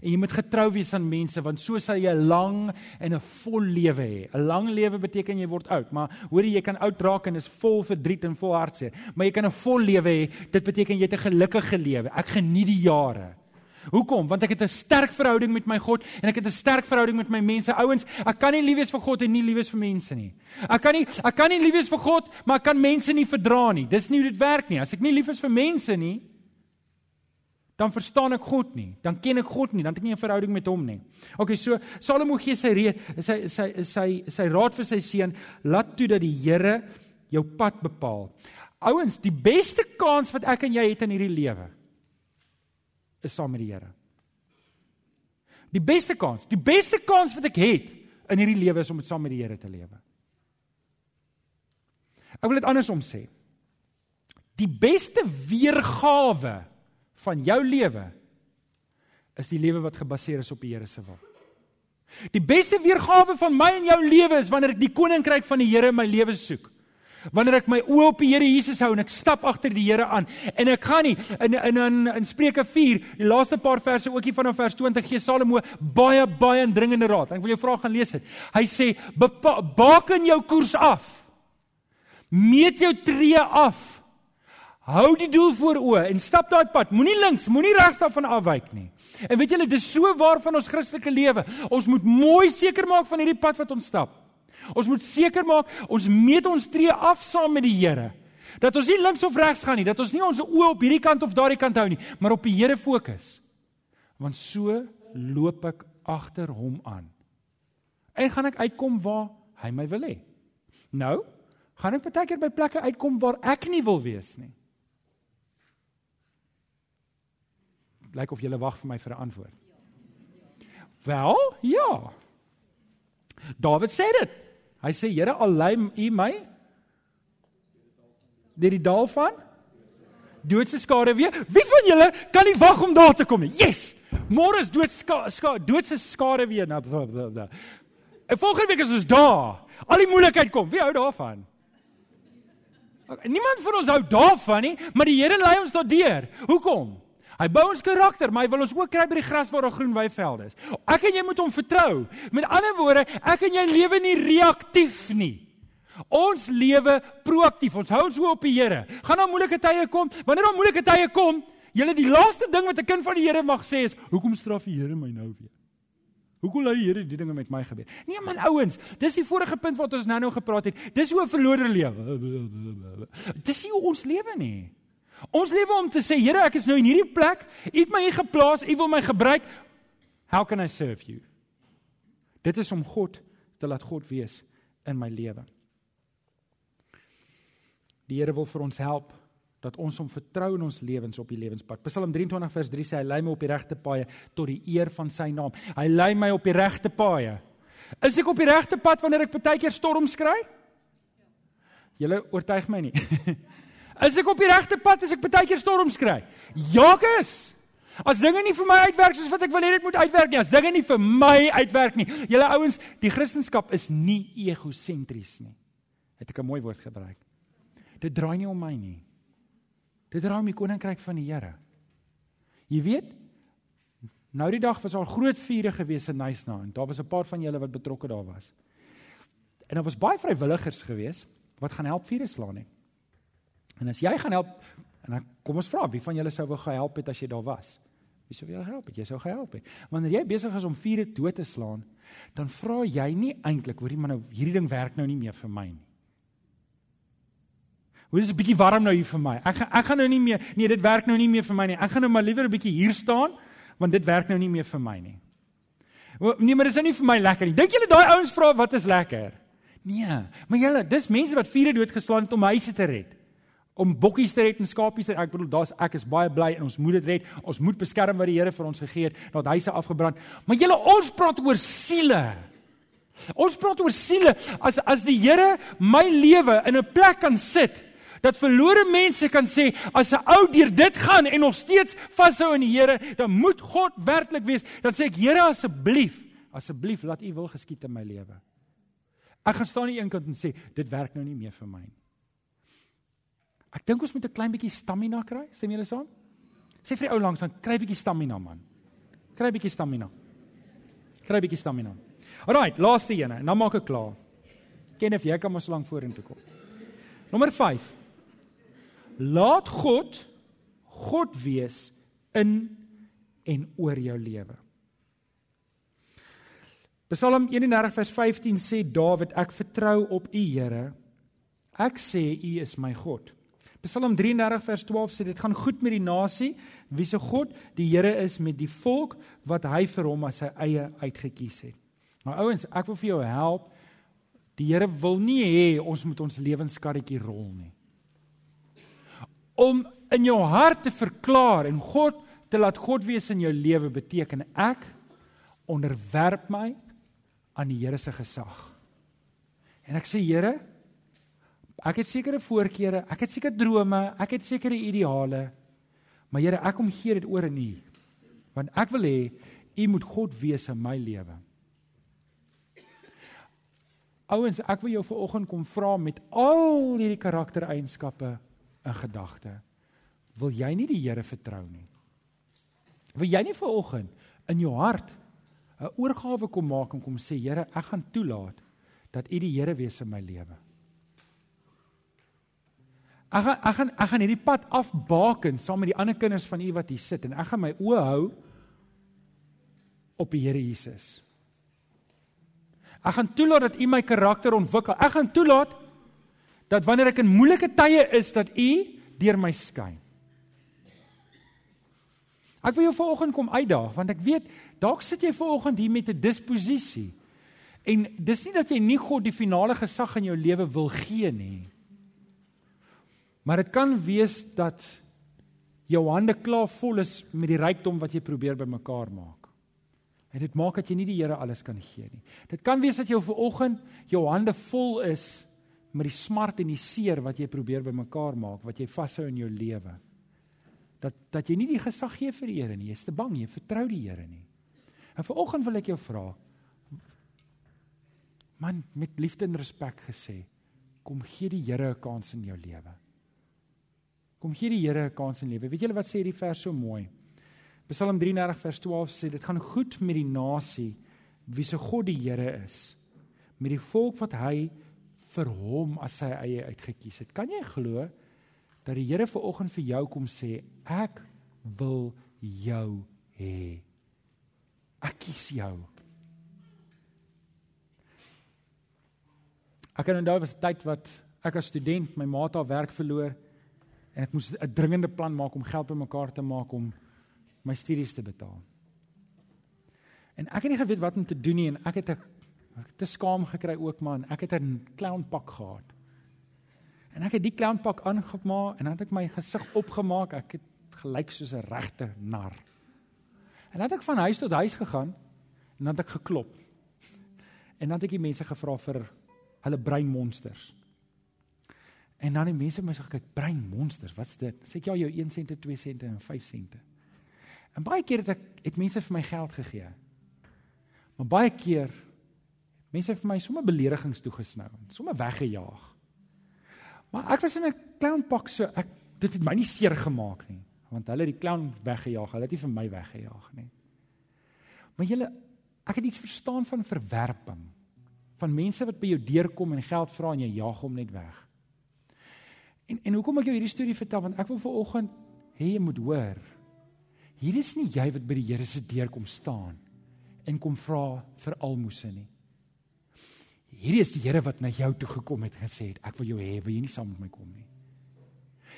En jy moet getrou wees aan mense want so sal jy 'n lang en 'n vol lewe hê. 'n Lang lewe beteken jy word oud, maar hoor jy kan oud raak en is vol verdriet en vol hartseer, maar jy kan 'n vol lewe hê. Dit beteken jy het 'n gelukkige lewe. Ek geniet die jare. Hoekom? Want ek het 'n sterk verhouding met my God en ek het 'n sterk verhouding met my mense. Ouens, ek kan nie lief wees vir God en nie lief wees vir mense nie. Ek kan nie ek kan nie lief wees vir God, maar ek kan mense nie verdra nie. Dis nie hoe dit werk nie. As ek nie lief is vir mense nie, dan verstaan ek God nie, dan ken ek God nie, dan het ek nie 'n verhouding met hom nie. Okay, so Salomo gee sy re, sy sy sy sy raad vir sy seun, laat toe dat die Here jou pad bepaal. Ouens, die beste kans wat ek en jy het in hierdie lewe is saam met die Here. Die beste kans, die beste kans wat ek het in hierdie lewe is om met saam met die Here te lewe. Ek wil dit andersom sê. Die beste weergawe van jou lewe is die lewe wat gebaseer is op die Here se wil. Die beste weergawe van my en jou lewe is wanneer ek die koninkryk van die Here in my lewe soek. Wanneer ek my oë op die Here Jesus hou en ek stap agter die Here aan en ek gaan nie in in in, in Spreuke 4, die laaste paar verse ookie vanaf vers 20 gee Salomo baie baie indringende raad. Ek wil jou vra gaan lees dit. Hy sê: "Baken jou koers af. Meet jou tree af." Hou die doel voor oë en stap daai pad. Moenie links, moenie regs daarvan afwyk nie. En weet julle, dis so waar van ons Christelike lewe. Ons moet mooi seker maak van hierdie pad wat ons stap. Ons moet seker maak ons meet ons tree af saam met die Here. Dat ons nie links of regs gaan nie, dat ons nie ons oë op hierdie kant of daardie kant hou nie, maar op die Here fokus. Want so loop ek agter hom aan. En gaan ek uitkom waar hy my wil hê. Nou, gaan ek baie keer by plekke uitkom waar ek nie wil wees nie. Lyk of jy wag vir my vir 'n antwoord. Wel, ja. Dawid sê dit. Hy sê Here, al lei U my deur die dal van doodse skare weer. Wie van julle kan nie wag om daar te kom nie? Yes. Môre is doodska ska, doodse skare weer. Nou, en volgende week is ons daar. Al die moeilikheid kom. Wie hou daarvan? Niemand van ons hou daarvan nie, maar die Here lei ons daardeur. Hoekom? Hy bou ons karakter, maar hy wil ons ook kry by die gras waar daar groen weivelde is. Ek en jy moet hom vertrou. Met ander woorde, ek en jy lewe nie reaktief nie. Ons lewe proaktief. Ons hou ons oop op die Here. Gaan daar moeilike tye kom? Wanneer daar moeilike tye kom, julle die laaste ding wat 'n kind van die Here mag sê is, "Hoekom straf die Here my nou weer?" Hoekom laat die Here die dinge met my gebeur? Nee man ouens, dis die vorige punt wat ons nou-nou gepraat het. Dis hoe 'n verlore lewe. Dis nie hoe ons lewe nie. Ons lewe om te sê, Here, ek is nou in hierdie plek. U het my hier geplaas. U wil my gebruik. How can I serve you? Dit is om God te laat God wees in my lewe. Die Here wil vir ons help dat ons hom vertrou in ons lewens op die lewenspad. Psalm 23 vers 3 sê hy lei my op die regte paaie tot die eer van sy naam. Hy lei my op die regte paaie. Is ek op die regte pad wanneer ek baie keer storms kry? Julle oortuig my nie. Is ek op die regte pad as ek baie keer storms kry? Ja, ek is. As dinge nie vir my uitwerk soos wat ek wil hê dit moet uitwerk nie, as dinge nie vir my uitwerk nie. Julle ouens, die Christendom is nie egosentries nie. Het ek 'n mooi woord gebruik. Dit draai nie om my nie. Dit draai om die koninkryk van die Here. Jy weet, nou die dag was al groot vure gewees in Nysna en daar was 'n paar van julle wat betrokke daar was. En daar was baie vrywilligers gewees wat gaan help vure slaan nie. En as jy gaan help en dan kom ons vra wie van julle sou wou gehelp het as jy daar was? Wie sou wil help? Jy sou gehelp het. Wanneer jy besig is om vure dood te slaan, dan vra jy nie eintlik, hoorie maar nou hierdie ding werk nou nie meer vir my nie. Hoe is dit 'n bietjie warm nou hier vir my? Ek ek gaan nou nie meer nee, dit werk nou nie meer vir my nie. Ek gaan nou maar liewer 'n bietjie hier staan want dit werk nou nie meer vir my nie. Nee, maar dit is nou nie vir my lekker nie. Dink julle daai ouens vra wat is lekker? Nee, maar julle, dis mense wat vure doodgeslaan het om huise te red om bokkies te red en skapies te red. Ek bedoel daar's ek is baie bly en ons moet dit red. Ons moet beskerm wat die Here vir ons gegee het, dat huise afgebrand. Maar julle ons praat oor siele. Ons praat oor siele. As as die Here my lewe in 'n plek kan sit dat verlore mense kan sê as 'n ou deur dit gaan en nog steeds vashou in die Here, dan moet God werklik wees. Dan sê ek Here asseblief, asseblief laat U wil geskied in my lewe. Ek gaan staan aan die een kant en sê dit werk nou nie meer vir my nie. Ek dink ons moet 'n klein bietjie stamina kry. Stem julle saam? Sê vir die ou langs dan kry bietjie stamina man. Kry bietjie stamina. Kry bietjie stamina. Alrite, laaste een en dan maak ek klaar. Ken of jy kan maar so lank vorentoe kom. Nommer 5. Laat God God wees in en oor jou lewe. Psalm 31 vers 15 sê Dawid, ek vertrou op U Here. Ek sê U is my God. Psalm 33 vers 12 sê dit gaan goed met die nasie wie se God die Here is met die volk wat hy vir hom as sy eie uitgekies het. Maar ouens, ek wil vir jou help. Die Here wil nie hê ons moet ons lewenskarretjie rol nie. Om in jou hart te verklaar en God te laat God wees in jou lewe beteken ek onderwerp my aan die Here se gesag. En ek sê Here, Ek het sekere voorkeure, ek het sekere drome, ek het sekere ideale. Maar Here, ek kom gee dit oor aan U. Want ek wil hê U moet God wees in my lewe. Ouens, ek wil jou vanoggend kom vra met al hierdie karaktereienskappe in gedagte. Wil jy nie die Here vertrou nie? Wil jy nie vanoggend in jou hart 'n oorgawe kom maak en kom sê Here, ek gaan toelaat dat U die Here wees in my lewe. Ek gaan ek gaan ek gaan hierdie pad afbaken saam met die ander kinders van U wat hier sit en ek gaan my oë hou op die Here Jesus. Ek gaan toelaat dat U my karakter ontwikkel. Ek gaan toelaat dat wanneer ek in moeilike tye is dat U deur my skyn. Ek wil jou vanoggend kom uitdaag want ek weet dalk sit jy vanoggend hier met 'n disposisie. En dis nie dat jy nie God die finale gesag in jou lewe wil gee nie. Maar dit kan wees dat jou hande klaar vol is met die rykdom wat jy probeer bymekaar maak. En dit maak dat jy nie die Here alles kan gee nie. Dit kan wees dat jy vanoggend jou hande vol is met die smart en die seer wat jy probeer bymekaar maak, wat jy vashou in jou lewe dat dat jy nie die gesag gee vir die Here nie. Jy's te bang, jy vertrou die Here nie. En vanoggend wil ek jou vra. Man, met liefde en respek gesê, kom gee die Here 'n kans in jou lewe. Kom gee die Here 'n kans in lewe. Weet julle wat sê hierdie vers so mooi? Psalm 33 vers 12 sê dit gaan goed met die nasie wie se God die Here is. Met die volk wat hy vir hom as sy eie uitgekies het. Kan jy glo? dat die Here ver oggend vir jou kom sê ek wil jou hê. Ek kies jou. Ek kan onthou was tyd wat ek as student my maat haar werk verloor en ek moes 'n dringende plan maak om geld bymekaar te maak om my studies te betaal. En ek het nie geweet wat om te doen nie en ek het 'n ek het te skaam gekry ook man. Ek het 'n clown pak gehad. En ek het die clownpak aangemaak en dan het ek my gesig opgemaak. Ek het gelyk soos 'n regte nar. En dan het ek van huis tot huis gegaan en dan het ek geklop. En dan het ek die mense gevra vir hulle breinmonsters. En dan die mense my sê kyk breinmonsters, wat's dit? Sê ek ja, jou 1 sente, 2 sente en 5 sente. En baie keer het ek het mense vir my geld gegee. Maar baie keer mense vir my sommer beledigings toegesnou, sommer weggejaag. Maar ek was in 'n clownpak so ek dit het my nie seer gemaak nie want hulle het die clown weggejaag. Hulle het nie vir my weggejaag nie. Maar julle ek het iets verstaan van verwerping. Van mense wat by jou deurkom en geld vra en jy jaag hom net weg. En en hoekom ek jou hierdie storie vertel want ek wil vir oggend hê jy moet hoor. Hier is nie jy wat by die Here se deur kom staan en kom vra vir almoses nie. Hierdie is die Here wat na jou toe gekom het en gesê het ek wil jou hê, wil jy nie saam met my kom nie?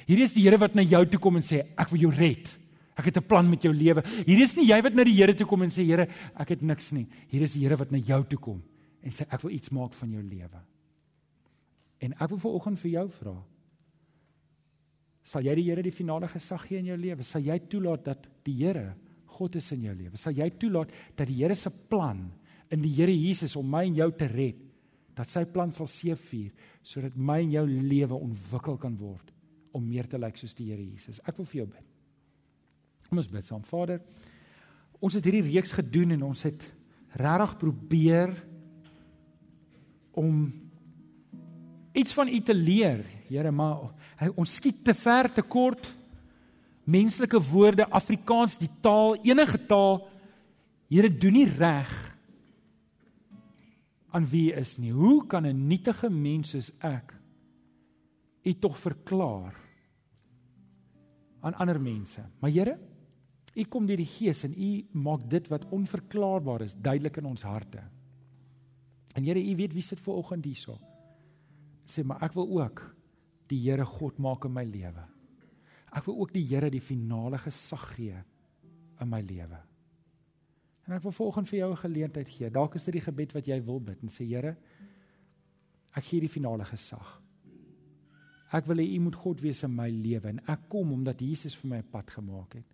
Hierdie is die Here wat na jou toe kom en sê ek wil jou red. Ek het 'n plan met jou lewe. Hierdie is nie jy wat na die Here toe kom en sê Here, ek het niks nie. Hier is die Here wat na jou toe kom en sê ek wil iets maak van jou lewe. En ek wil vanoggend vir jou vra. Sal jy die Here die finale gesag gee in jou lewe? Sal jy toelaat dat die Here God is in jou lewe? Sal jy toelaat dat die Here se plan in die Here Jesus om my en jou te red dat sy plan sal seëvier sodat my en jou lewe ontwikkel kan word om meer te lyk soos die Here Jesus. Ek wil vir jou bid. Kom ons bid saam. Vader, ons het hierdie reeks gedoen en ons het regtig probeer om iets van U te leer. Here, maar hy ons skiet te ver te kort. Menslike woorde, Afrikaans, die taal, enige taal. Here, doen nie reg aan wie is nie. Hoe kan 'n nietige mens soos ek u tog verklaar aan ander mense? Maar Here, u kom deur die Gees en u maak dit wat onverklaarbaar is duidelik in ons harte. En Here, u weet wie sit ver oggend hierso. Sê maar ek wil ook die Here God maak in my lewe. Ek wil ook die Here die finale gesag gee in my lewe. En ek wil volgens vir jou 'n geleentheid gee. Dalk is dit die gebed wat jy wil bid en sê Here, ek gee die finale gesag. Ek wil hê U moet God wees in my lewe en ek kom omdat Jesus vir my 'n pad gemaak het.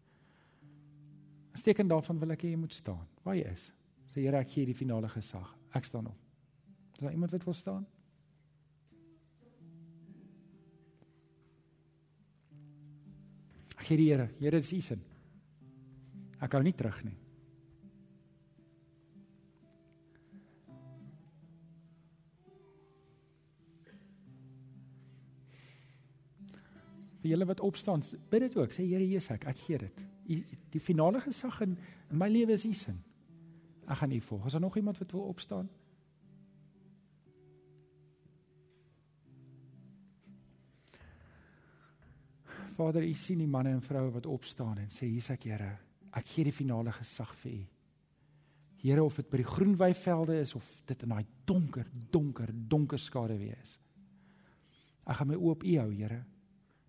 As teken daarvan wil ek hê jy moet staan. Waar jy is. Sê Here, ek gee die finale gesag. Ek staan op. Is daar iemand wat wil staan? gee die Here. Here, dis u sin. Ek hou nie terug nie. vir julle wat opstaan, bid dit ook. Sê Here Jesus, ek ek gee dit. U die finale gesag in in my lewe is u sin. Ek gaan u volg. Is daar nog iemand wat wil opstaan? Vader, U sien die manne en vroue wat opstaan en sê hier's ek Here. Ek gee die finale gesag vir U. Here of dit by die groen weivelde is of dit in daai donker, donker, donker skare wees. Ek gaan my oop U hou, Here.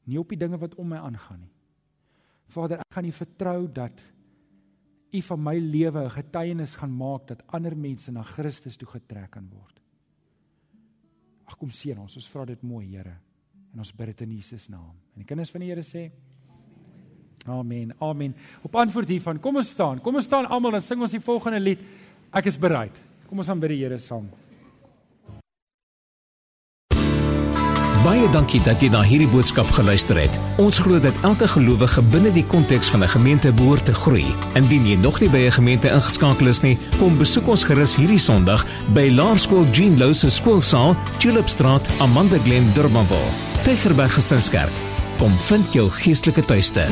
Nie op die dinge wat om my aangaan nie. Vader, ek gaan U vertrou dat U van my lewe 'n getuienis gaan maak dat ander mense na Christus toe getrek kan word. Ag kom seën ons. Ons vra dit mooi, Here. En ons bid dit in Jesus naam. En die kinders van die Here sê Amen. Amen. Op antwoord hiervan, kom ons staan. Kom ons staan almal en sing ons die volgende lied. Ek is bereid. Kom ons aanbid die Here saam. Baie dankie dat jy na hierdie boodskap geluister het. Ons glo dat elke gelowige binne die konteks van 'n gemeente behoort te groei. Indien jy nog nie by 'n gemeente ingeskakel is nie, kom besoek ons gerus hierdie Sondag by Laerskool Jean Louw se skoolsaal, Tulipstraat, Amanda Glen, Durbanville. Tygerberg Gesinskerk. Kom vind jou geestelike tuiste.